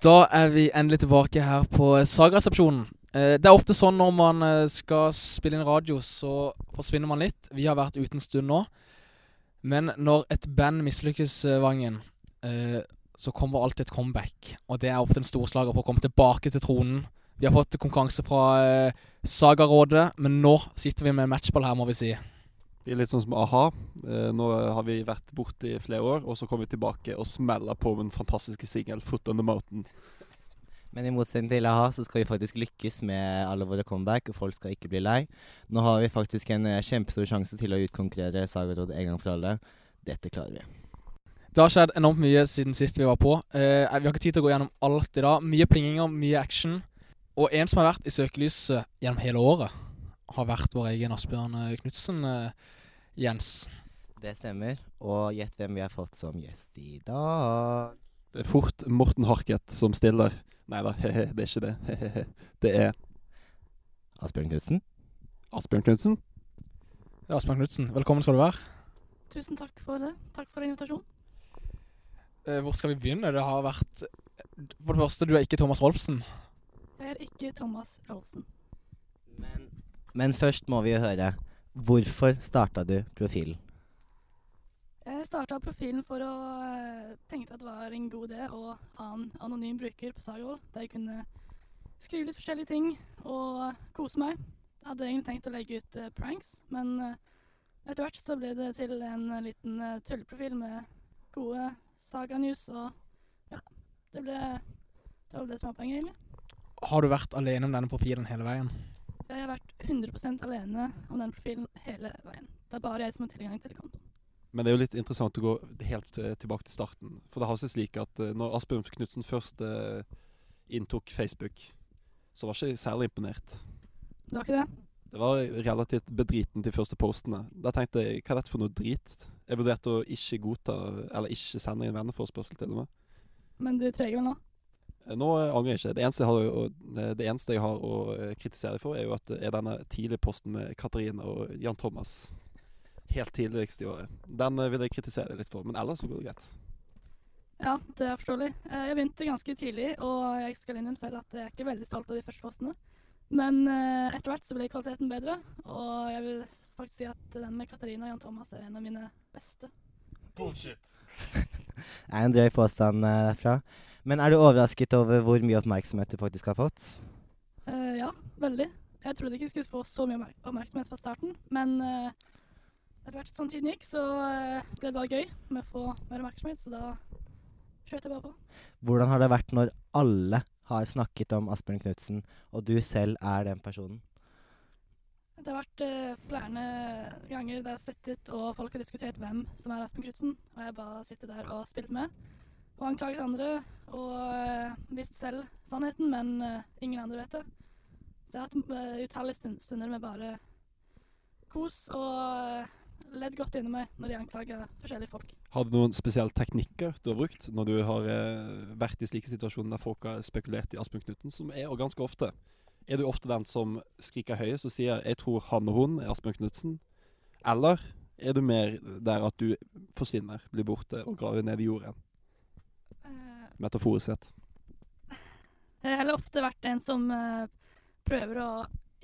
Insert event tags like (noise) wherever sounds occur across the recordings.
Da er vi endelig tilbake her på Sagaresepsjonen. Eh, Det er ofte sånn når man eh, skal spille inn radio, så forsvinner man litt. Vi har vært ute en stund nå. Men når et band mislykkes, eh, Vangen, så kommer alltid et comeback. Og det er ofte en storslager for å komme tilbake til tronen. Vi har fått konkurranse fra Sagarådet, men nå sitter vi med matchball her, må vi si. Vi er litt sånn som a-ha. Eh, nå har vi vært borte i flere år, og så kommer vi tilbake og smeller på med den fantastiske singel 'Foot on the Mountain'. Men i motsetning til a-ha, så skal vi faktisk lykkes med alle våre comeback, og folk skal ikke bli lei. Nå har vi faktisk en eh, kjempestor sjanse til å utkonkurrere Sagerod en gang for alle. Dette klarer vi. Det har skjedd enormt mye siden sist vi var på. Eh, vi har ikke tid til å gå gjennom alt i dag. Mye plinginger, mye action. Og en som har vært i søkelyset gjennom hele året, har vært vår egen Asbjørn eh, Knutsen. Eh, Jens. Det stemmer. Og gjett hvem vi har fått som gjest i dag. Det er fort Morten Harket som stiller. Nei da, (laughs) det er ikke det. He-he-he. (laughs) Det er Asbjørn Knutsen. Asbjørn Knutsen. Ja, Asbjørn Knutsen, velkommen skal du være. Tusen takk for det. Takk for invitasjonen. Eh, hvor skal vi begynne? Det har vært For det første, du er ikke Thomas Rolfsen. Jeg er ikke Thomas Rolfsen. Men, men først må vi jo høre. Hvorfor starta du profilen? Jeg starta profilen for å eh, tenkte at det var en god idé å ha en anonym bruker på Sagavold, der jeg kunne skrive litt forskjellige ting og kose meg. Jeg hadde egentlig tenkt å legge ut eh, pranks, men eh, etter hvert så ble det til en liten tulleprofil med gode Saga-news, og ja, det ble Det var det som var poenget, egentlig. Har du vært alene om denne profilen hele veien? Jeg har vært 100% alene om den profilen hele veien. Det er bare jeg som har tilgang til kontoen. Men det er jo litt interessant å gå helt eh, tilbake til starten. For det har seg slik at eh, når Asbjørn Knutsen først eh, inntok Facebook, så var ikke jeg særlig imponert. Det var ikke det. Det var relativt bedriten til første postene. Da tenkte jeg hva er dette for noe drit? Jeg vurderte å ikke godta, eller ikke sende en venneforespørsel til og med. Men du treger vel nå? Nå eh, angrer jeg ikke. Det eneste jeg har, å, eh, det eneste jeg har å eh, kritisere deg for, er jo at det er denne tidlige posten med Katarina og Jan Thomas. Helt tidligst i året. Den vil jeg kritisere deg litt for, men ellers så går det greit. Ja, det er forståelig. Jeg begynte ganske tidlig, og jeg skal innrømme selv at jeg er ikke veldig stolt av de første postene. Men eh, etter hvert så ble kvaliteten bedre, og jeg vil faktisk si at den med Katarina og Jan Thomas er en av mine beste. Det er en drøy påstand derfra. derfra. Men er du overrasket over hvor mye oppmerksomhet du faktisk har fått? Uh, ja, veldig. Jeg trodde ikke jeg skulle få så mye oppmerksomhet fra starten, men uh, etter hvert som tiden gikk, så uh, ble det bare gøy med å få mer oppmerksomhet, så da skjøt jeg bare på. Hvordan har det vært når alle har snakket om Asbjørn Knutsen, og du selv er den personen? Det har vært uh, flere ganger der jeg har sittet og folk har diskutert hvem som er Aspen Knutsen, og jeg bare sittet der og spilt med. Og anklaget andre, og uh, visst selv sannheten, men uh, ingen andre vet det. Så jeg har hatt uh, utallige stund stunder med bare kos og uh, ledd godt inni meg når de anklager forskjellige folk. Har du noen spesielle teknikker du har brukt når du har eh, vært i slike situasjoner der folk har spekulert i Asbjørn Knuten, som er og ganske ofte? Er du ofte den som skriker høyest og sier 'jeg tror han og hun er Asbjørn Knutsen'? Eller er du mer der at du forsvinner, blir borte og graver ned i jorden? Eh, Metaforisk sett. Jeg har ofte vært en som eh, prøver å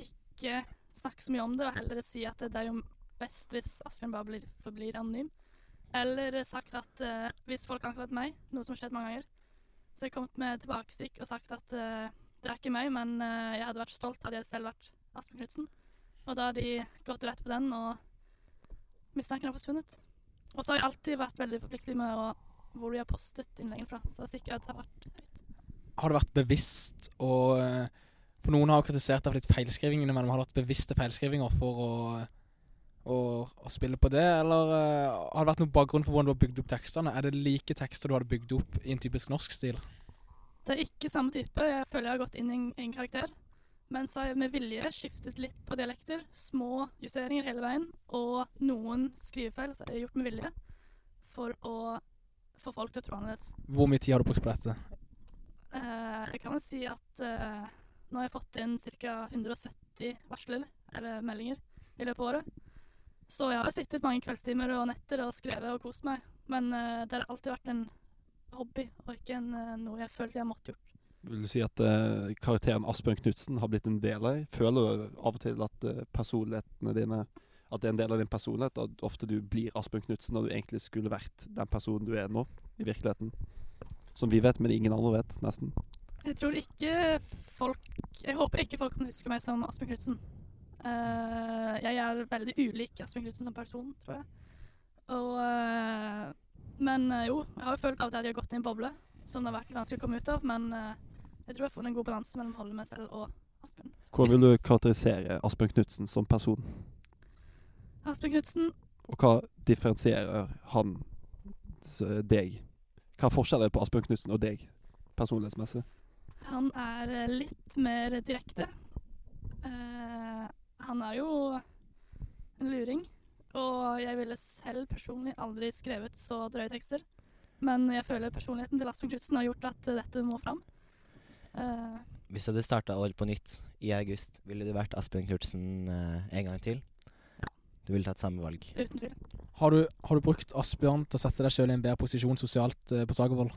ikke snakke så mye om det, og heller si at det er jo best hvis Asbjørn bare blir, forblir anonym. Eller sagt at uh, hvis folk anklaget meg, noe som har skjedd mange ganger, så har jeg kommet med tilbakestikk og sagt at uh, det er ikke meg, men uh, jeg hadde vært stolt hadde jeg selv vært Asbjørn Knutsen. Og da har de gått rett på den, og mistanken har forsvunnet. Og så har jeg alltid vært veldig forpliktet med å, hvor de har postet innleggene fra, så sikkerhet har vært høyt. Har det vært bevisst og eh, For noen har kritisert deg for litt feilskrivingene, men har det vært bevisste feilskrivinger for å, å, å spille på det? Eller eh, har det vært noen bakgrunn for hvordan du har bygd opp tekstene? Er det like tekster du hadde bygd opp i en typisk norsk stil? Det er ikke samme type. Jeg føler jeg har gått inn i en, en karakter. Men så har jeg med vilje skiftet litt på dialekter. Små justeringer hele veien. Og noen skrivefeil så har jeg gjort med vilje for å få folk til å tro annerledes. Hvor mye tid har du brukt på dette? Uh, jeg kan vel si at uh, nå har jeg fått inn ca. 170 varsler, eller meldinger, i løpet av året. Så jeg har sittet mange kveldstimer og netter og skrevet og kost meg. Men uh, det har alltid vært en hobby, og ikke en, noe jeg følte jeg måtte gjort. Vil du si at karakteren Asbjørn Knutsen har blitt en del av deg? Føler du av og til at personlighetene dine At det er en del av din personlighet? At ofte du blir Asbjørn Knutsen når du egentlig skulle vært den personen du er nå, i virkeligheten? Som vi vet, men ingen andre vet, nesten. Jeg tror ikke folk Jeg håper ikke folk kan huske meg som Asbjørn Knutsen. Uh, jeg er veldig ulik Asbjørn Knutsen som person, tror jeg. Og uh, Men uh, jo, jeg har jo følt av at jeg har gått i en boble som det har vært vanskelig å komme ut av, men jeg tror jeg har funnet en god balanse mellom å holde meg selv og Asbjørn. Hvordan vil du karakterisere Asbjørn Knutsen som person? Asbjørn Knutsen Og hva differensierer han deg? Hva er forskjellen på Asbjørn Knutsen og deg, personlighetsmessig? Han er eh, litt mer direkte. Uh, han er jo en luring, og jeg ville selv personlig aldri skrevet så drøye tekster. Men jeg føler personligheten til Asbjørn Knutsen har gjort at eh, dette må fram. Uh, Hvis du hadde starta året på nytt i august, ville du vært Asbjørn Knutsen uh, en gang til? Du ville tatt samme valg. uten tvil. Har du, har du brukt Asbjørn til å sette deg sjøl i en bedre posisjon sosialt eh, på Sagervoll?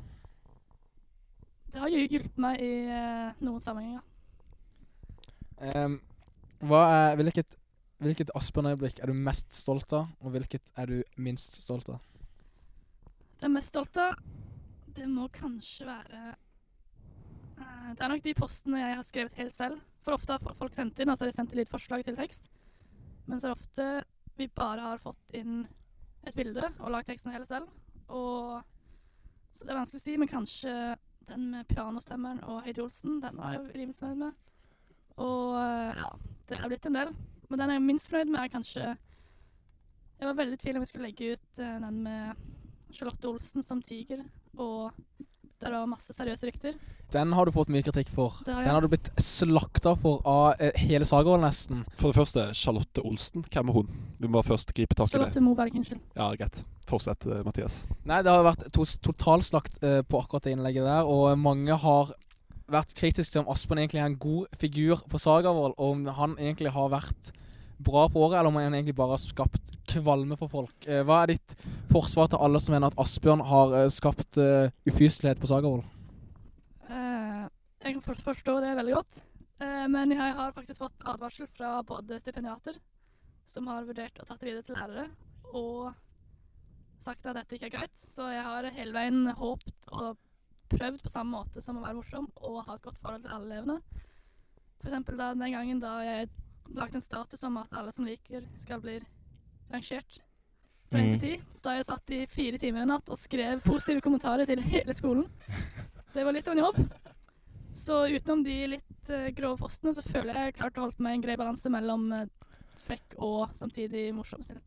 Det har hjulpet meg i eh, noen sammenhenger. Em, hva er, hvilket, hvilket Asbjørn-øyeblikk er du mest stolt av, og hvilket er du minst stolt av? Det mest stolte av, det må kanskje være eh, Det er nok de postene jeg har skrevet helt selv. For ofte har folk sendt inn, og så har de sendt inn litt forslag til tekst. Men så er det ofte vi bare har fått inn et bilde og lagd teksten hele selv. Og Så det er vanskelig å si, men kanskje den med pianostemmeren og Heidi Olsen, den var jeg rimelig fornøyd med. Og ja, det er blitt en del. Men den jeg er minst fornøyd med, er kanskje Jeg var veldig i tvil om vi skulle legge ut eh, den med Charlotte Olsen som tiger, og der var masse seriøse rykter. Den har du fått mye kritikk for. Har Den har du blitt slakta for av eh, hele Sagervoll, nesten. For det første, Charlotte Olsen. Hvem er hun? Vi må først gripe tak i det. Charlotte Moberg, unnskyld. Ja, greit. Fortsett, eh, Mathias. Nei, det har vært to totalslakt eh, på akkurat det innlegget der, og mange har vært kritiske til om Aspen egentlig er en god figur på Sagervoll, og om han egentlig har vært bra på året, eller om han egentlig bare har skapt kvalme for folk. Eh, hva er ditt forsvar til alle som mener at Asbjørn har eh, skapt uh, ufyselighet på Sagervoll? Eh, jeg kan for- forstå det veldig godt. Eh, men jeg har faktisk fått advarsel fra både stipendiater, som har vurdert å tatt det videre til lærere, og sagt at dette ikke er greit. Så jeg har hele veien håpt og prøvd på samme måte som å være morsom og ha et godt forhold til alle elevene. Eksempel den gangen da jeg lagde en status om at alle som liker, skal bli rangert fra 1 til 10. Da jeg satt i fire timer en natt og skrev positive kommentarer til hele skolen. Det var litt av en jobb. Så utenom de litt uh, grove postene, så føler jeg jeg klarte å holde meg en grei balanse mellom uh, frekk og samtidig morsom stil.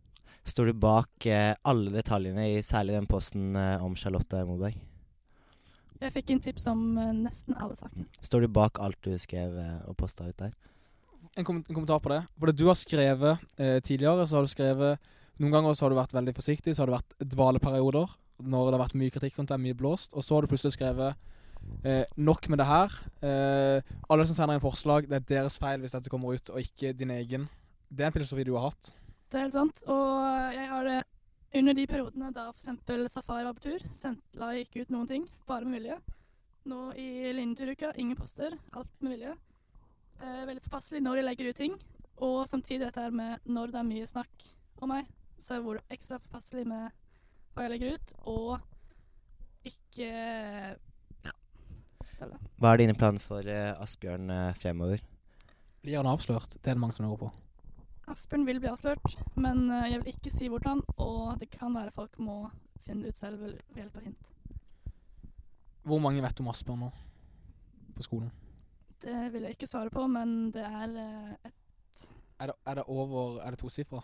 Står du bak uh, alle detaljene i særlig den posten om Charlotte Moberg? Jeg fikk inn tips om nesten alle sakene. Står du bak alt du skrev og posta ut der? En, kom en kommentar på det. For det du har skrevet eh, tidligere, så har du skrevet Noen ganger så har du vært veldig forsiktig, så har det vært dvaleperioder når det har vært mye kritikk rundt deg, mye blåst. Og så har du plutselig skrevet eh, nok med det her. Eh, alle som sender inn forslag, det er deres feil hvis dette kommer ut, og ikke din egen. Det er en filosofi du har hatt. Det er helt sant. Og jeg har det under de periodene da f.eks. Safari var på tur, la jeg ikke ut noen ting, bare med vilje. Nå i linjeturuka, ingen poster, alt med vilje. Eh, veldig forpasselig når jeg legger ut ting, og samtidig dette her med når det er mye snakk om meg, så er det ekstra forpasselig med hva jeg legger ut, og ikke Ja. Hva er dine planer for eh, Asbjørn eh, fremover? Blir han avslørt? Det er det mange som lurer på. Asbjørn vil bli avslørt, men eh, jeg vil ikke si hvordan, og det kan være folk må finne ut selv ved hjelp av hint. Hvor mange vet om Asbjørn nå på skolen? Det vil jeg ikke svare på, men det er eh, et Er det, er det over Er det tosifra?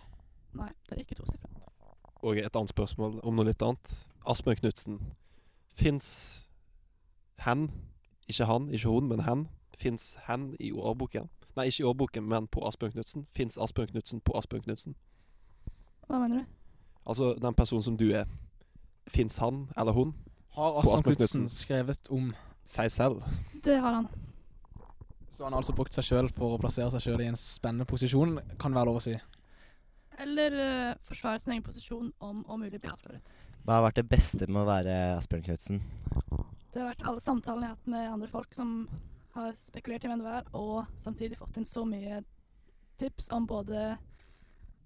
Nei, det er ikke tosifra. Og et annet spørsmål om noe litt annet. Asbjørn Knutsen. Fins hen, ikke han, ikke hun, men hen, fins hen i årboken? Nei, ikke i årboken, men på Asbjørn Knutsen. Fins Asbjørn Knutsen på Asbjørn Knutsen? Hva mener du? Altså den personen som du er. Fins han eller hun Har På Asbjørn Knutsen skrevet om seg selv? Det har han. Så han har altså brukt seg sjøl for å plassere seg sjøl i en spennende posisjon, kan være lov å si. Eller uh, forsvare sin egen posisjon om om mulig bli avsløret. Hva har vært det beste med å være Asbjørn Knutsen? Det har vært alle samtalene jeg har hatt med andre folk som har spekulert i hvem det var, og samtidig fått inn så mye tips om både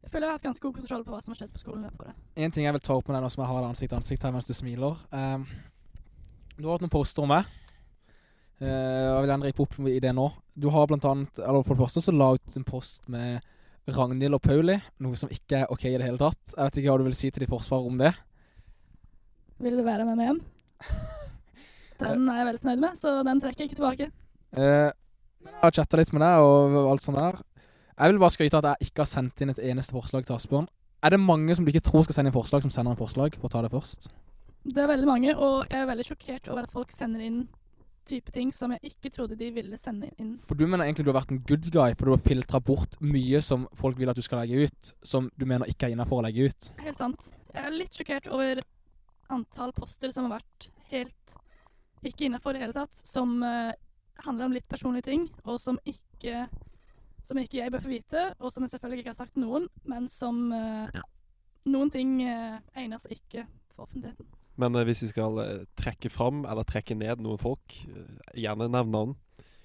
Jeg føler jeg har hatt ganske god kontroll på hva som har skjedd på skolen. det. En ting jeg vil ta opp med deg nå som jeg har det ansikt til ansikt her mens du smiler. Um, du har hatt noen poster om meg. Eh, jeg vil gjerne rippe opp i det nå. Du har blant annet Eller for det første så la ut en post med Ragnhild og Pauli, noe som ikke er OK i det hele tatt. Jeg vet ikke hva du vil si til ditt forsvar om det. Vil du være med meg hjem? (laughs) Den er jeg veldig fornøyd med, så den trekker jeg ikke tilbake. Eh, jeg har chatta litt med deg og alt sånt der. Jeg vil bare skryte at jeg ikke har sendt inn et eneste forslag til Asbjørn. Er det mange som du ikke tror skal sende inn forslag, som sender inn forslag? For å ta det først. Det er veldig mange, og jeg er veldig sjokkert over at folk sender inn type ting som jeg ikke trodde de ville sende inn. For du mener egentlig du har vært en good guy, for du har filtra bort mye som folk vil at du skal legge ut, som du mener ikke er innafor å legge ut. Helt sant. Jeg er litt sjokkert over antall poster som har vært helt ikke innafor i det hele tatt, som uh, handler om litt personlige ting, og som ikke som ikke jeg bør få vite, og som jeg selvfølgelig ikke har sagt til noen, men som eh, Noen ting uh, egner seg ikke for offentligheten. Men eh, hvis vi skal eh, trekke fram eller trekke ned noen folk, eh, gjerne nevn navn.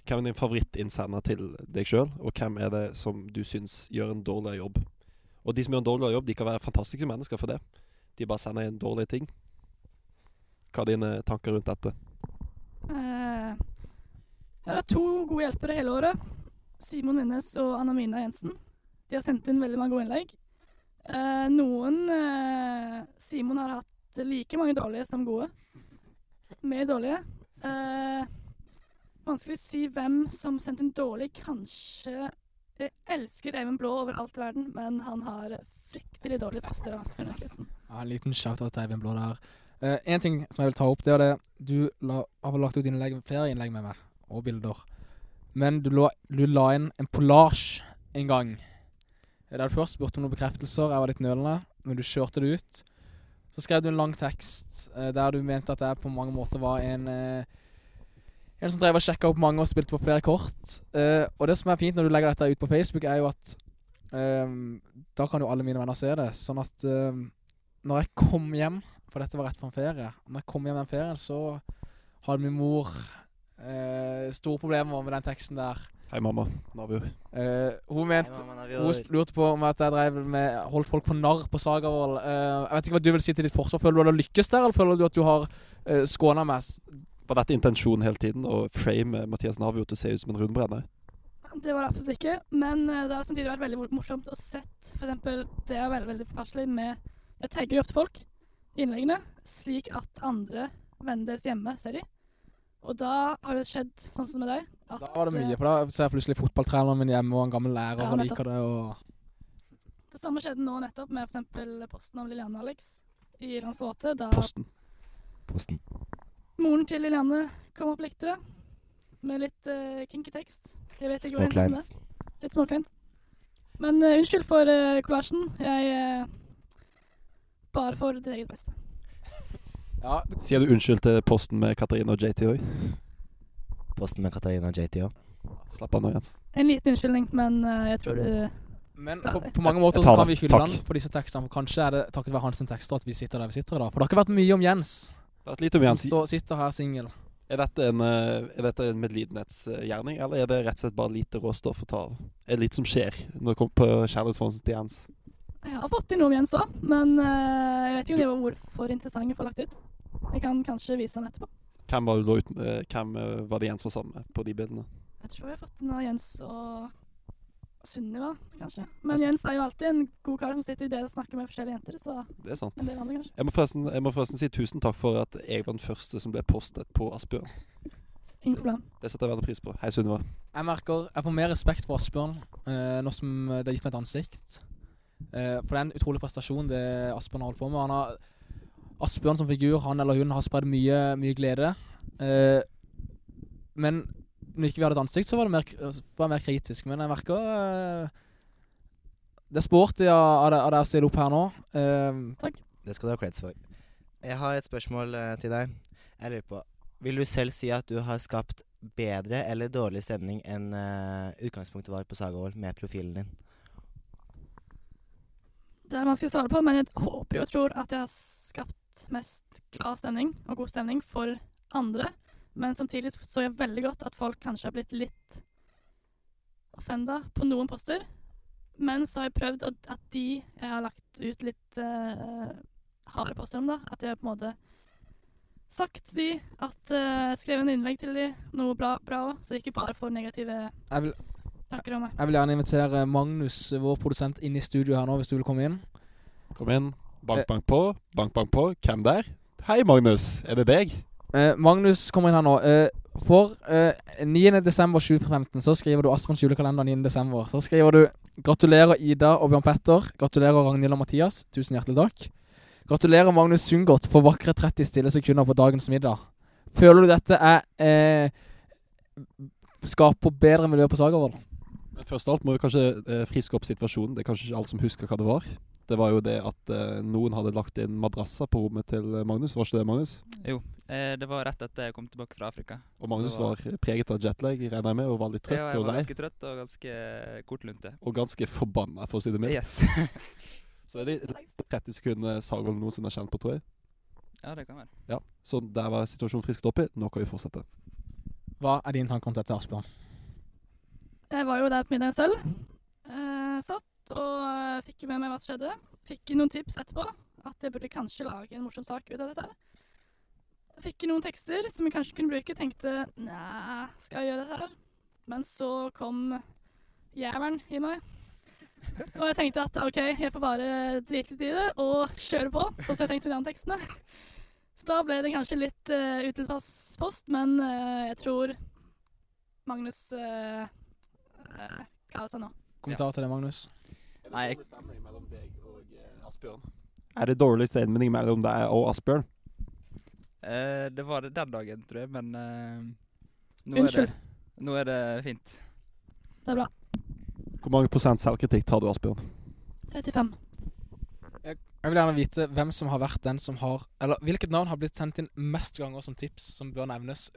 Hvem er din favorittinnsender til deg sjøl, og hvem er det som du syns gjør en dårligere jobb? Og de som gjør en dårligere jobb, de kan være fantastiske mennesker for det. De bare sender inn dårlige ting. Hva er dine tanker rundt dette? Uh, jeg har to gode hjelpere hele året. Simon Winnes og Anna Mina Jensen. De har sendt inn veldig mange gode innlegg. Uh, noen uh, Simon har hatt like mange dårlige som gode. Mer dårlige. Eh, vanskelig å si hvem som sendte en dårlig. Kanskje Jeg elsker Even Blå over alt i verden, men han har fryktelig Asbjørn Mikkelsen. Ja, en liten shout-out til Eivind Blå der. Eh, en ting som jeg vil ta opp, det er det Du la, har lagt ut innlegg, flere innlegg med meg, og bilder. Men du, la- du la inn en pollasj en gang. Der du først spurte om noen bekreftelser. Jeg var litt nølende, men du kjørte det ut. Så skrev du en lang tekst eh, der du mente at jeg på mange måter var en eh, En som drev og sjekka opp mange og spilte på flere kort. Eh, og det som er fint når du legger dette ut på Facebook, er jo at eh, da kan jo alle mine venner se det. Sånn at eh, når jeg kom hjem, for dette var rett fra en ferie Når jeg kom hjem den ferien, så hadde min mor eh, store problemer med den teksten der. Hei, mamma. Navio. Uh, hun mente hun lurte på om at jeg drev med holdt folk på narr på Sagavold. Uh, jeg vet ikke hva du vil si til ditt forsvar. Føler du at du har lykkes der, eller føler du at du har uh, skåna meg? Var dette intensjonen hele tiden? Å frame Mathias Navio til å se ut som en rundbrenner? Det var det absolutt ikke, men eh, det har samtidig vært veldig morsomt å sett eksempel, Det er veldig, veldig påpasselig med Jeg tagger jo ofte folk i innleggene, slik at andre venner deres hjemme ser de. Og da har det skjedd sånn som med deg. at, Da var det mye, for da ser jeg plutselig fotballtreneren min hjemme og en gammel lærer Ja, og liker det. og... Det samme skjedde nå nettopp med eksempel posten om Lilianne Alex i Lanzarote. Da Posten. Posten. moren til Lilianne kom opp likte det, med litt uh, kinky tekst. Jeg vet ikke hva er. Litt småkleint. Men uh, unnskyld for uh, kollasjen. Jeg uh, Bare for ditt eget beste. Ja, Sier du unnskyld til posten med Katarina og JT òg? Posten med Katarina og JT òg. Slapp av nå, Jens. En liten unnskyldning, men uh, jeg tror du Men på, på mange måter så kan vi skylde han for disse tekstene. For kanskje er det takket være hans tekster at vi sitter der vi sitter i dag. For det har ikke vært mye om Jens, Det er litt om som står, sitter her singel. Er dette en, eh, er dette en medlidenhetsgjerning, eller er det rett og slett bare lite råstoff å ta av? Er det litt som skjer når det kommer på kjærlighetsfonsen til Jens? Jeg har fått inn noe om Jens òg, men eh, jeg vet ikke om de var for interessante for lagt ut. Jeg kan kanskje vise den etterpå. Hvem var, ut, med- hvem eh, var det Jens var sammen med på de bildene? Jeg tror jeg har fått inn av Jens og Sunniva, kanskje. Men Jens er jo alltid en god kar som sitter i det og snakker med forskjellige jenter, så Det er sant. en del andre, kanskje. Jeg må, forresten, jeg må forresten si tusen takk for at jeg var den første som ble postet på Asbjørn. Ingen problem. Det setter jeg veldig pris på. Hei, Sunniva. Jeg merker jeg får mer respekt for Asbjørn eh, nå som det er gitt meg et ansikt. Eh, for det er en utrolig prestasjon det Asbjørn har holdt på med. Han har, Asbjørn som figur, han eller hun, har spredd mye, mye glede. Eh, men når ikke vi hadde et ansikt, så var det mer, var det mer kritisk. Men jeg merker eh, Det er sporty av, av, det- å stille opp her nå. Takk. Det skal du ha creds for. Jeg har et spørsmål eh, til deg. Jeg lurer på Vil du selv si at du har skapt bedre eller dårlig stemning enn uh, utgangspunktet var på Sagavold med profilen din? Det er skal svare på, men jeg håper jo og tror at jeg har skapt mest glad stemning og god stemning for andre. Men samtidig så jeg veldig godt at folk kanskje har blitt litt offenda på noen poster. Men så har jeg prøvd at, de jeg har lagt ut litt uh, harde poster om, da, at jeg på en måte sagt de at uh, Skrevet en innlegg til de, noe bra òg, så ikke bare får negative Jeg vil, tanker om meg. jeg vil gjerne invitere Magnus, vår produsent, inn i studio her nå, hvis du vil komme inn. Kom inn. Bank, Eh. bank på. Bank, bank på. Hvem der? Hei, Magnus. Er det deg? Eh, Magnus kommer inn her nå. Eh, for eh, 9. desember 2015 så skriver du Asmunds julekalender 9. desember. Så skriver du Gratulerer Ida og Bjørn Petter. Gratulerer Ragnhild og Mathias. Tusen hjertelig takk. Gratulerer Magnus Sundgodt for vakre 30 stille sekunder på dagens middag. Føler du dette er eh, skaper bedre miljø på Sagervoll? Men først av alt må vi kanskje eh, friske opp situasjonen. Det er kanskje ikke alle som husker hva det var. Det var jo det at eh, noen hadde lagt inn madrasser på rommet til eh, Magnus. Var ikke det, Magnus? Jo, eh, det var rett etter jeg kom tilbake fra Afrika. Og Magnus var- var preget av jetlag, regner jeg med, og var litt trøtt Ja, jeg var lei. ganske trøtt og ganske kortlunte. Og ganske forbanna, for å si det mildt. Yes. (laughs) Så det er de lengste 30 sekundene Sagervoll noensinne har kjent på, tror jeg. ja, det kan være. Ja, Så der var situasjonen frisket opp i. Nå kan vi fortsette. Hva er din tanke om dette, Asbjørn? Jeg var jo der på middagen selv. Eh, satt og eh, fikk med meg hva som skjedde. Fikk noen tips etterpå. At jeg burde kanskje lage en morsom sak ut av dette. her. Fikk noen tekster som jeg kanskje kunne bruke. Tenkte nei, skal jeg gjøre dette her? Men så kom jævelen i meg. Og jeg tenkte at OK, jeg får bare drite litt i det og kjøre på. Sånn som jeg tenkte med de andre tekstene. Så da ble det kanskje litt uh, utilpass post, men uh, jeg tror Magnus uh, seg nå. Kommentar til det, Magnus? Nei, jeg- eh, Asbjørn? Er det dårlig stemning mellom deg og Asbjørn? Eh, det var det den dagen, tror jeg, men eh, nå, Unnskyld. Er det, nå er det fint. Det er bra. Hvor mange prosent selvkritikk tar du, Asbjørn? 35. Jeg vil gjerne vite hvem som har vært den som har Eller hvilket navn har blitt sendt inn mest ganger som tips som bør nevnes?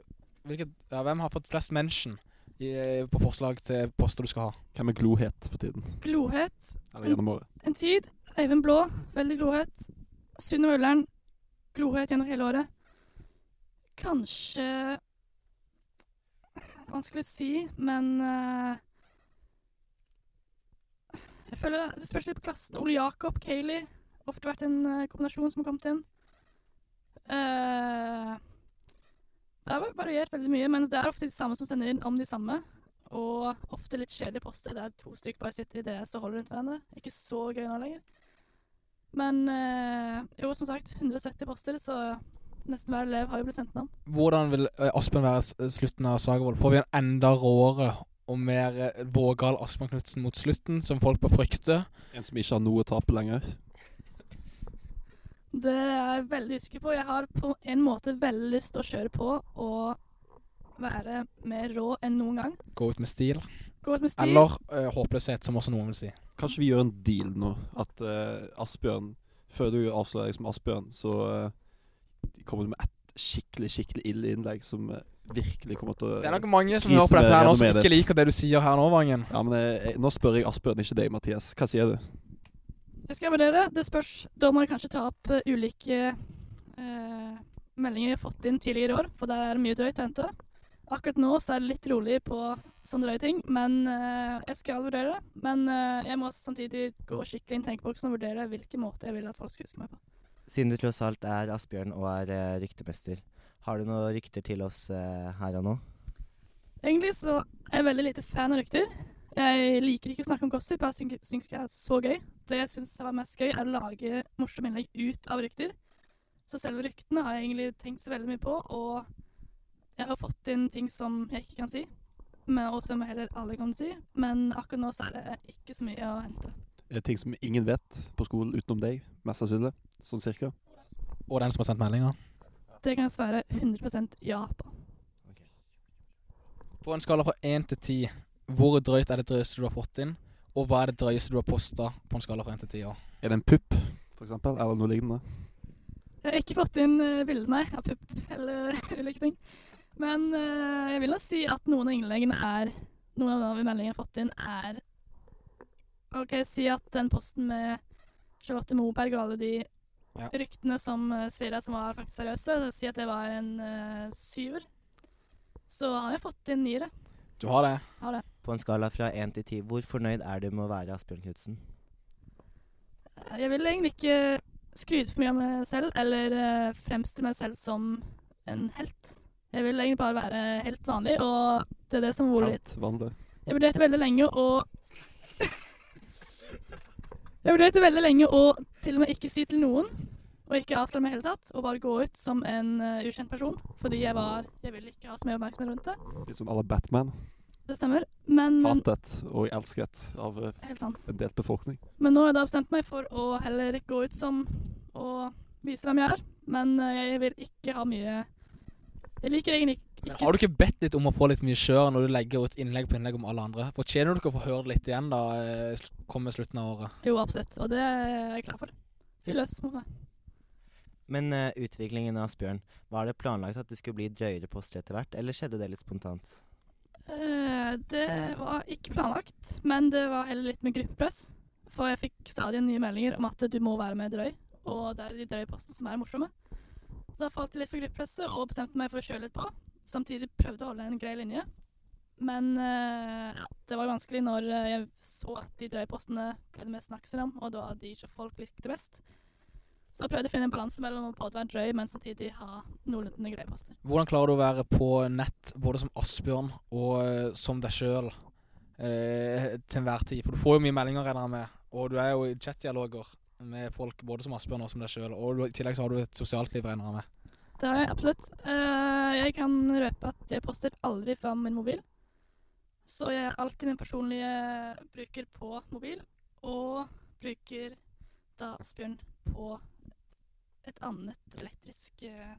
Hvilket, ja, hvem har fått flest mention i, på forslag til poster du skal ha? Hvem er glohet for tiden? Glohet. En. En tid. Eivind Blå. Veldig glohet. Sunne Ullern, Glohet gjennom hele året. Kanskje Vanskelig å si, men uh, Jeg føler Det spørs litt på klassen. Ole Jakob, Kayleigh. Ofte vært en eh, kombinasjon som har kommet inn. Eh, det har variert veldig mye, men det er ofte de samme som sender inn om de samme. Og ofte litt kjedelige poster der to stykker bare sitter i DS og holder rundt hverandre. Ikke så gøy nå lenger. Men eh, jo, som sagt, 170 poster, så nesten hver elev har jo blitt sendt navn. Hvordan vil Aspen være slutten av Sagervold? Får vi en enda råere og mer eh, vågal Aspen Knutsen mot slutten, som folk bør frykte? En som ikke har noe å tape lenger? Det er jeg veldig usikker på. Jeg har på en måte veldig lyst til å kjøre på og være mer rå enn noen gang. Gå ut med stil? Gå ut med stil. Eller uh, håpløshet, som også noen vil si. Kanskje vi gjør en deal nå? At uh, Asbjørn Før du avslører deg som Asbjørn, så uh, kommer du med ett skikkelig, skikkelig ille innlegg som virkelig kommer til å Det er nok mange som hører på dette her nå, som ikke liker det du sier her nå, Vangen. Ja, men jeg, Nå spør jeg Asbjørn, ikke deg, Mathias. Hva sier du? Jeg skal vurdere. Det spørs. Da må jeg kanskje ta opp eh, ulike eh, meldinger jeg har fått inn tidligere i år, for der er det mye drøyt å hente. Akkurat nå så er det litt rolig på sånne drøye ting, men eh, jeg skal vurdere det. Men eh, jeg må samtidig gå skikkelig inn i tenkeboksen og vurdere hvilken måte jeg vil at folk skal huske meg på. Siden du tross alt er Asbjørn og er eh, ryktemester, har du noen rykter til oss her og nå? Egentlig så er jeg veldig lite fan av rykter. Jeg liker ikke å snakke om gossip. Jeg syns ikke det er så gøy. Det jeg syns var mest gøy, er å lage morsomme innlegg ut av rykter. Så selve ryktene har jeg egentlig tenkt så veldig mye på, og jeg har fått inn ting som jeg ikke kan si, men, og som heller alle kan si. Men akkurat nå så er det ikke så mye å hente. Er det ting som ingen vet på skolen utenom deg? Mest sannsynlig. Sånn cirka. Og den som har sendt meldinger. Det kan jeg svare 100% ja på. På en skala fra én til ti, hvor drøyt er det drøyeste du har fått inn? Og hva er det drøyeste du har posta på en skala fra 1 til 10 år? Er det en pupp, for eksempel? Eller noe lignende? Jeg har ikke fått inn uh, bildene av pupp (laughs) eller ulike ting. Men uh, jeg vil nok si at noen av innleggene er Noen av de meldingene jeg har fått inn, er OK, si at den posten med Charlotte Moberg og alle de Ja. ryktene som uh, Svira, som var faktisk seriøse, si at det var en uh, syver. Så har jeg fått inn niere. Du har det? Har det. På en skala fra én til ti, hvor fornøyd er du med å være Asbjørn Knutsen? Eh, Jeg vil egentlig ikke skryte for mye av meg selv, eller uh, fremstille meg selv som en helt. Jeg vil egentlig bare være helt vanlig, og det er det som bor litt. Helt vanlig. Jeg vurderte veldig lenge å (laughs) Jeg vurderte veldig lenge å til og med ikke si til noen, og ikke avsløre meg i hele tatt, og bare gå ut som en uh, ukjent person, fordi jeg var Jeg ville ikke ha så mye oppmerksomhet rundt det. Litt sånn à la Batman. Det stemmer. Men, Hatet og elsket av eh, Helt sant. en delt befolkning. Men nå har jeg da bestemt meg for å heller ikke gå ut som og vise hvem jeg er. Men eh, jeg vil ikke ha mye Jeg liker egentlig ikke Men har du ikke bedt litt om å få litt mye kjør når du legger ut innlegg på innlegg om alle andre? Fortjener du ikke å få høre det litt igjen da kommer slutten av året? Jo, absolutt. Og det er jeg klar for. Fyr løs mot meg. Men uh, utviklingen av Asbjørn, var det planlagt at det skulle bli drøyere poster etter hvert, eller skjedde det litt spontant? Uh, det var ikke planlagt, men det var heller litt med gruppepress. For jeg fikk stadig nye meldinger om at du må være med drøy, og det er de drøye postene som er morsomme. Da falt jeg litt for gruppepresset og bestemte meg for å kjøre litt på. Samtidig prøvde å holde en grei linje. Men uh, ja, det var vanskelig når jeg så at de drøye postene ble det mest snakkes om, og det var de som folk likte best. Så jeg prøvde å finne en balanse mellom å både være drøy, men samtidig ha noenlunde greie poster. Hvordan klarer du å være på nett både som Asbjørn og eh, som deg sjøl eh, til enhver tid? For du får jo mye meldinger, regner jeg med, og du er jo i chat-dialoger med folk både som Asbjørn og som deg sjøl. Og du, i tillegg så har du et sosialt liv, regner jeg med. Det har jeg absolutt. Uh, jeg kan røpe at jeg poster aldri fra min mobil. Så jeg er alltid min personlige bruker på mobil, og bruker da Asbjørn på et annet elektrisk uh,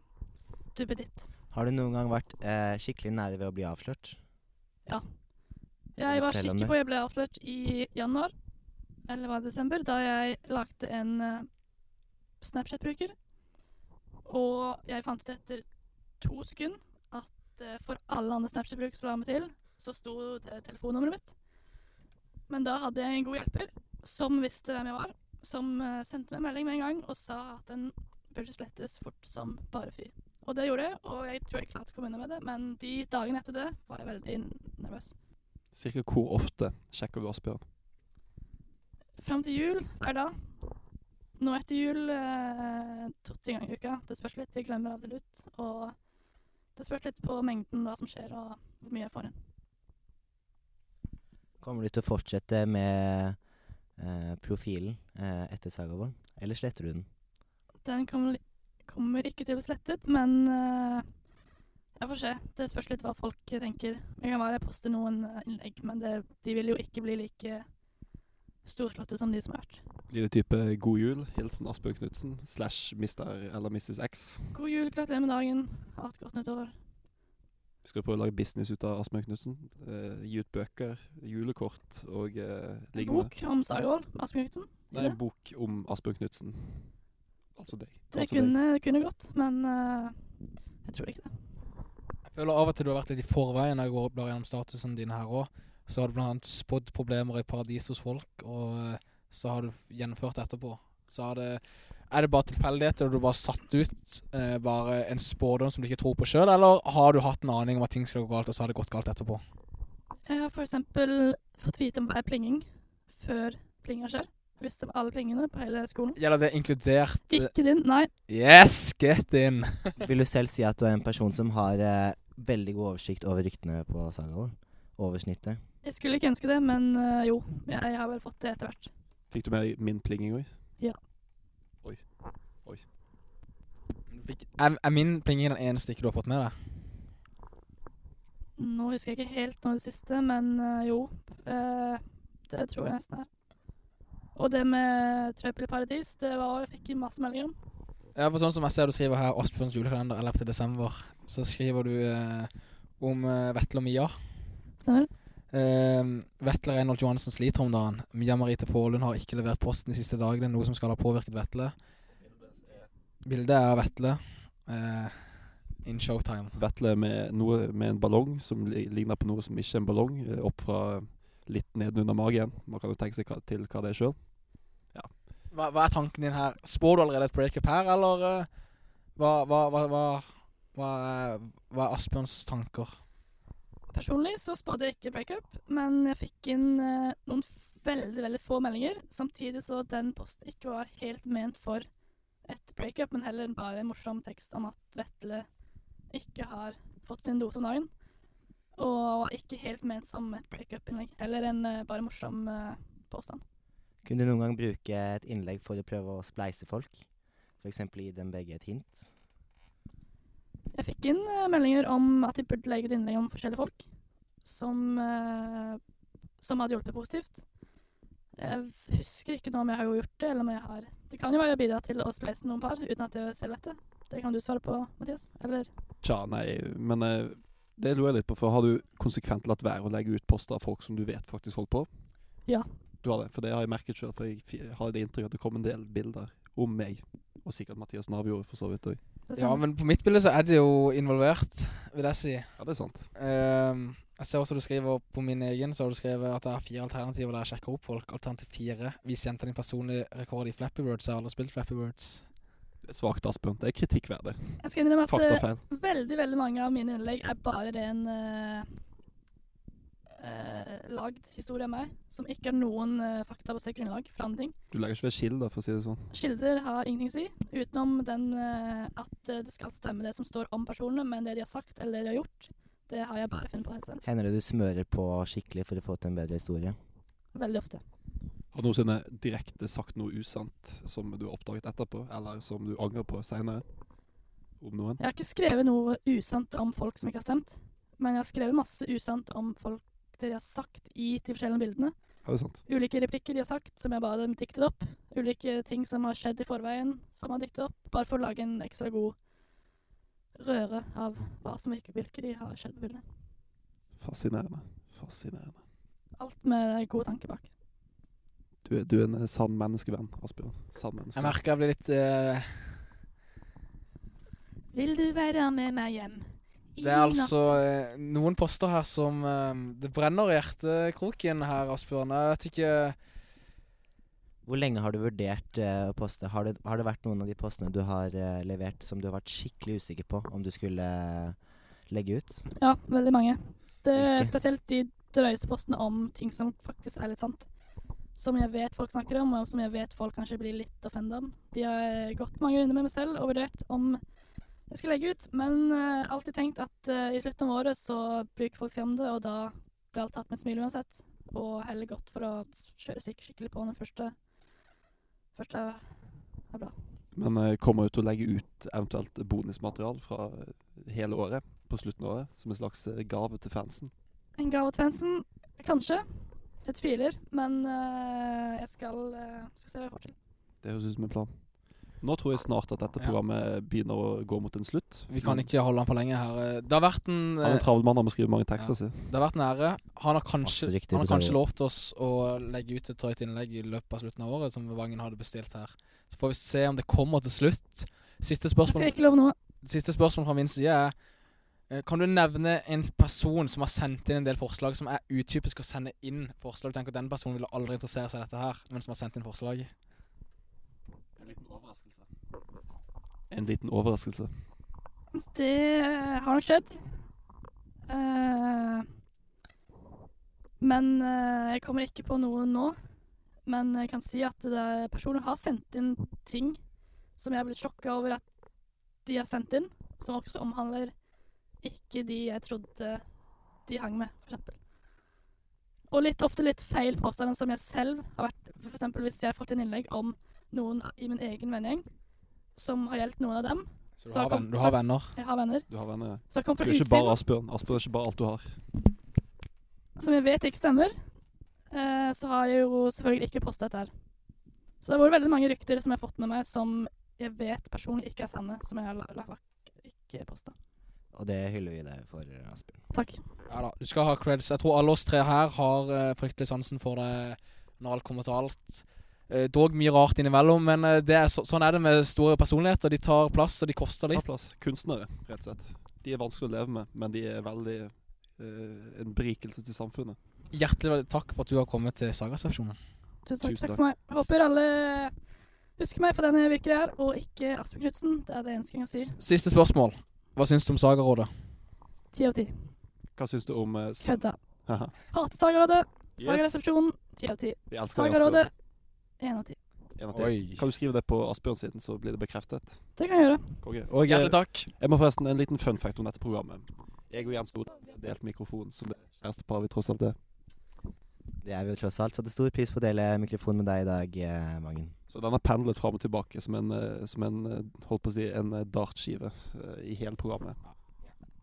duppeditt. Har du noen gang vært eh, skikkelig nære ved å bli avslørt? Ja. Jeg var sikker på jeg ble avslørt i januar, eller var det desember, da jeg lagde en uh, Snapchat-bruker. Og jeg fant ut etter to sekunder at uh, for alle andre Snapchat-brukere som la meg til, så sto det telefonnummeret mitt. Men da hadde jeg en god hjelper som visste hvem jeg var, som uh, sendte meg en melding med en gang og sa at den burde slettes fort som bare fy. Og det gjorde jeg, og jeg tror jeg klarte å komme unna med det, men de dagene etter det var jeg veldig nervøs. Cirka hvor ofte sjekker du Asbjørn? Fram til jul hver dag. Nå etter jul eh, to-tre ganger i uka. Det spørs litt. Jeg glemmer av og til ut. Og det spørs litt på mengden hva som skjer, og hvor mye jeg får inn. Kommer du til å fortsette med eh, profilen eh, etter Sagavold, eller sletter du den? Den kommer, kommer ikke til å bli slettet, men uh, jeg får se. Det spørs litt hva folk tenker. Det kan være jeg poster noen eh, innlegg, men det, de vil jo ikke bli like storslåtte som de som har vært. Blir det type 'God jul', hilsen Asbjørn Knutsen slash Mr. eller Mrs. X? God jul, gratulerer med dagen. Ha et godt nytt år. Vi skal prøve å lage business ut av Asbjørn Knutsen. Eh, gi ut bøker, julekort og eh, En lignende. bok om Sagavold, Asbjørn Knutsen. Nei, bok om Asbjørn Knutsen. Altså deg. Det altså kunne, kunne gått, men uh, jeg tror ikke det. Jeg føler av og til du har vært litt i forveien når jeg går blar gjennom statusen din her òg. Så har du annet spådd problemer i paradis hos folk, og eh, så har du gjennomført etterpå. Så har det, er det bare tilfeldigheter, og du bare satt ut eh, bare en spådom som du ikke tror på sjøl, eller har du hatt en aning om at ting skal gå galt, og så har det gått galt etterpå? Jeg har f.eks. fått vite om hva er plinging før plinga skjer. Visste om alle plingene på hele skolen. Gjelder det inkludert eh, Ikke din, nei. Yes, get in! (laughs) Vil du selv si at du er en person som har eh, veldig god oversikt over ryktene på Sagavold? Oversnittet? Jeg skulle ikke ønske det, men eh, jo. Jeg har vel fått det etter hvert. Fikk du med min plinging òg? Du fikk- Er, er min plinging den eneste ikke du har fått med deg? Nå husker jeg ikke helt nå det siste, men eh, jo. eh, det tror jeg nesten er. Og det med Trøbbel i paradis, det var jeg fikk masse meldinger om. Ja, for sånn som jeg ser du skriver her, Asbjørns julekalender 11. desember, så skriver du eh, om eh, Vetle og Mia. Stemmer? Eh, Vetle Reinholt Johansen sliter om dagen. Mia Marite Pålund har ikke levert posten de siste dagene, noe som skal ha påvirket Vetle. Bildet er av Vetle eh, in showtime. Vetle med, noe, med en ballong som li- ligner på noe som ikke er en ballong, eh, opp fra litt nedenunder magen. Man kan jo tenke seg hva, til hva det er sjøl. Ja. Hva, hva er tanken din her? Spår du allerede et breakup her, eller uh, hva, hva, hva, hva, hva, er, hva er Asbjørns tanker? Personlig så spådde jeg ikke breakup, men jeg fikk inn uh, noen veldig, veldig få meldinger. Samtidig så den posten ikke var helt ment for et breakup, men heller bare en morsom tekst om at Vetle ikke har fått sin dose om dagen. Og ikke helt ment som et breakup-innlegg. eller en uh, bare morsom uh, påstand. Kunne du noen gang bruke et innlegg for å prøve å spleise folk? F.eks. gi dem begge et hint? Jeg fikk inn uh, meldinger om at de burde legge ut innlegg om forskjellige folk som, som hadde hjulpet positivt. Jeg husker ikke nå om jeg har gjort det, eller om jeg har Det kan jo være å bidra til å spleise noen par uten at jeg selv vet det. Det kan du svare på, Mathias. Eller Tja, nei, men det lurer jeg litt på. For har du konsekvent latt være å legge ut poster av folk som du vet faktisk holder på? Ja. Du har det? For det har jeg merket sjøl. For jeg har det inntrykk at det kom en del bilder om meg. Og sikkert Mathias Nav gjorde for så vidt òg. Ja, men på mitt bilde så er det jo involvert, vil jeg si. Ja, det er sant. Um, jeg ser også du skriver på min egen, så har du skrevet at det er fire alternativer der jeg sjekker opp folk. Alternativ fire. Vis jenta din personlig rekord i Flappy Birds. Jeg har aldri spilt Flappy Birds. Svakt, Asbjørn. Det er kritikkverdig. Jeg skal innrømme at eh, veldig veldig mange av mine innlegg er bare ren uh, uh, lagd historie av meg, som ikke har noen uh, faktabasert grunnlag for andre ting. Du legger ikke ved kilder, for å si det sånn. Kilder har ingenting å si, utenom den at det skal stemme det som står om personene, men det de har sagt eller det de har gjort, det har jeg bare funnet på helt selv. Hender det du smører på skikkelig for å få til en bedre historie? Veldig ofte. Har du noensinne direkte sagt noe usant som du har oppdaget etterpå, eller som du angrer på seinere? Om noen? Jeg har ikke skrevet noe usant om folk som ikke har stemt, men jeg har skrevet masse usant om folk dere de har sagt i de forskjellige bildene. Ja, det er sant. Ulike replikker de har sagt, som jeg bare dem diktet opp. Ulike ting som har skjedd i forveien, som har diktet opp. Bare for å lage en ekstra god røre av hva som virker, hvilke de har skjedd på bildene. Fascinerende. Fascinerende. Alt med god tanke bak. Du er, du er en eh, sann menneskevenn, Asbjørn. Sann Jeg merker jeg blir litt uh... Vil du være med meg hjem? i Det er natt? altså uh, noen poster her som uh, Det brenner i hjertekroken her, Asbjørn. Jeg vet ikke Hvor lenge har du vurdert å poste? Har det, har det vært noen av de postene du har levert som du har vært skikkelig usikker på om du skulle legge ut? Ja, veldig mange. Det spesielt de drøyeste postene om ting som faktisk er litt sant. Som jeg vet folk snakker om, og som jeg vet folk kanskje blir litt offenda om. De har gått mange runder med meg selv og vurdert om jeg skal legge ut, men uh, alltid tenkt at uh, i slutten av året så bruker folk seg om det, og da blir alt tatt med et smil uansett. Og heller godt for å kjøre skik skikkelig på den første, første er, bra. Men uh, kommer du til å legge ut eventuelt bonusmaterial fra eh, hele året på slutten av året? Som en slags eh, gave til fansen? En gave til fansen? Kanskje. Jeg tviler, men uh, jeg skal, uh, skal se hva jeg får til. Det høres ut som en plan. Nå tror jeg snart at dette Ja. programmet begynner å gå mot en slutt. Vi kan ikke holde han for lenge her. Eh, Det har vært en, Han er eh, en travel mann, han må skrive mange tekster, si. det har vært en ære. Han har kanskje, rykter han har kanskje lovt oss å legge ut et drøyt innlegg i løpet av slutten av året, som Vangen hadde bestilt her. Så får vi se om det kommer til slutt. Siste Jeg spørsmål, skal ikke love noe. siste spørsmål fra min side er eh, Kan du nevne en person som har sendt inn en del forslag som er utypisk å sende inn forslag? Du tenker at den personen ville aldri interessere seg i dette her, men som har sendt inn forslag? En liten overraskelse. En liten overraskelse. Det har nok skjedd. Uh, men uh, jeg kommer ikke på noe nå. Men jeg kan si at det er personer har sendt inn ting som jeg har blitt sjokka over at de har sendt inn, som også omhandler ikke de jeg trodde de hang med, f.eks. Og litt, ofte litt feil påstander som jeg selv har vært eksempel hvis jeg har fått en innlegg om noen i min egen vennegjeng som har gjeldt noen av dem. Så du Så har, kom- venn, du har venner? Jeg har venner. Du har venner. ja. Så jeg kom Du er ikke bare Asbjørn. Asbjørn er ikke bare alt du har. som jeg vet ikke stemmer. Eh, så har jeg jo selvfølgelig ikke postet dette her. Så det har vært veldig mange rykter som jeg har fått med meg som jeg vet personlig ikke er sanne, som jeg har la, la, ikke posta. Og det hyller vi deg for, Asbjørn. Takk. Ja da, du skal ha creds. Jeg tror alle oss tre her har uh, fryktelig sansen for det når alt kommer til alt. Uh, dog mye rart innimellom, men uh, det er så, sånn er det med store personligheter. De tar plass, og de koster litt. plass. Kunstnere, rett og slett. De er vanskelig å leve med, men de er veldig en berikelse til samfunnet. Hjertelig takk for at du har kommet til Sagaresepsjonen. Tusen takk, Tusen takk takk. for meg. Jeg håper alle Husk meg for den jeg virkelig er, og ikke Asbjørn Knutsen. Det er det eneste jeg kan si. S- Siste spørsmål. Hva syns du om Sagarådet? Ti av ti. Hva syns du om uh, sa Kødda. Haha. Hater Sagarådet. Yes. Sagaresepsjonen. Ti av ti. Vi elsker deg, Sagarådet. Asbjørn. Én av ti. En av ti. Oi. Kan du skrive det på Asbjørn siden, så blir det bekreftet? Det kan jeg gjøre. Konge. Og jeg, Hjertelig takk. jeg må forresten en liten fun fact om dette programmet. Jeg og Jens Stod delt mikrofon som det kjærestepar vi tross alt er. Det er vi jo tross alt. Satte stor pris på å dele mikrofon med deg i dag, eh, Mangen. Så den har pendlet fram og tilbake som en, eh, som en eh, holdt på å si, en dartskive eh, i hele programmet.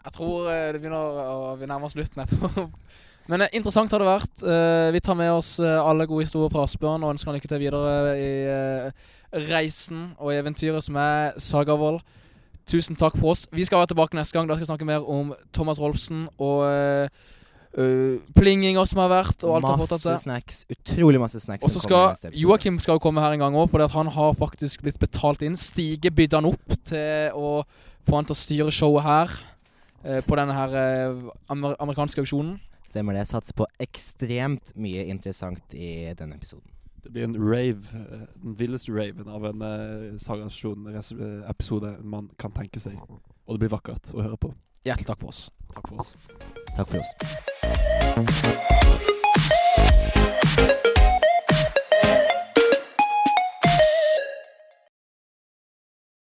Jeg tror eh, det begynner å Vi nærmer oss slutten. etterpå. (laughs) Men eh, interessant har det vært. Eh, vi tar med oss eh, alle gode historier fra Asbjørn og ønsker han lykke til videre i eh, reisen og i eventyret som er Sagavold. Tusen takk for oss. Vi skal være tilbake neste gang. Da skal vi snakke mer om Thomas Rolfsen og eh, eh, plinginger som har vært, og alt som har Masse snacks. Utrolig masse snacks. Og så som kommer i skal. Joakim skal jo komme her en gang òg, for han har faktisk blitt betalt inn. Stige bydde han opp til å få han til å styre showet her. Uh, på denne her uh, amer amerikanske auksjonen. Stemmer det. Satser på ekstremt mye interessant i denne episoden. Det blir en rave, den villeste raven av en uh, Sagasjon-episode man kan tenke seg. Og det blir vakkert å høre på. Hjertelig takk for oss. Takk for oss. Takk for oss.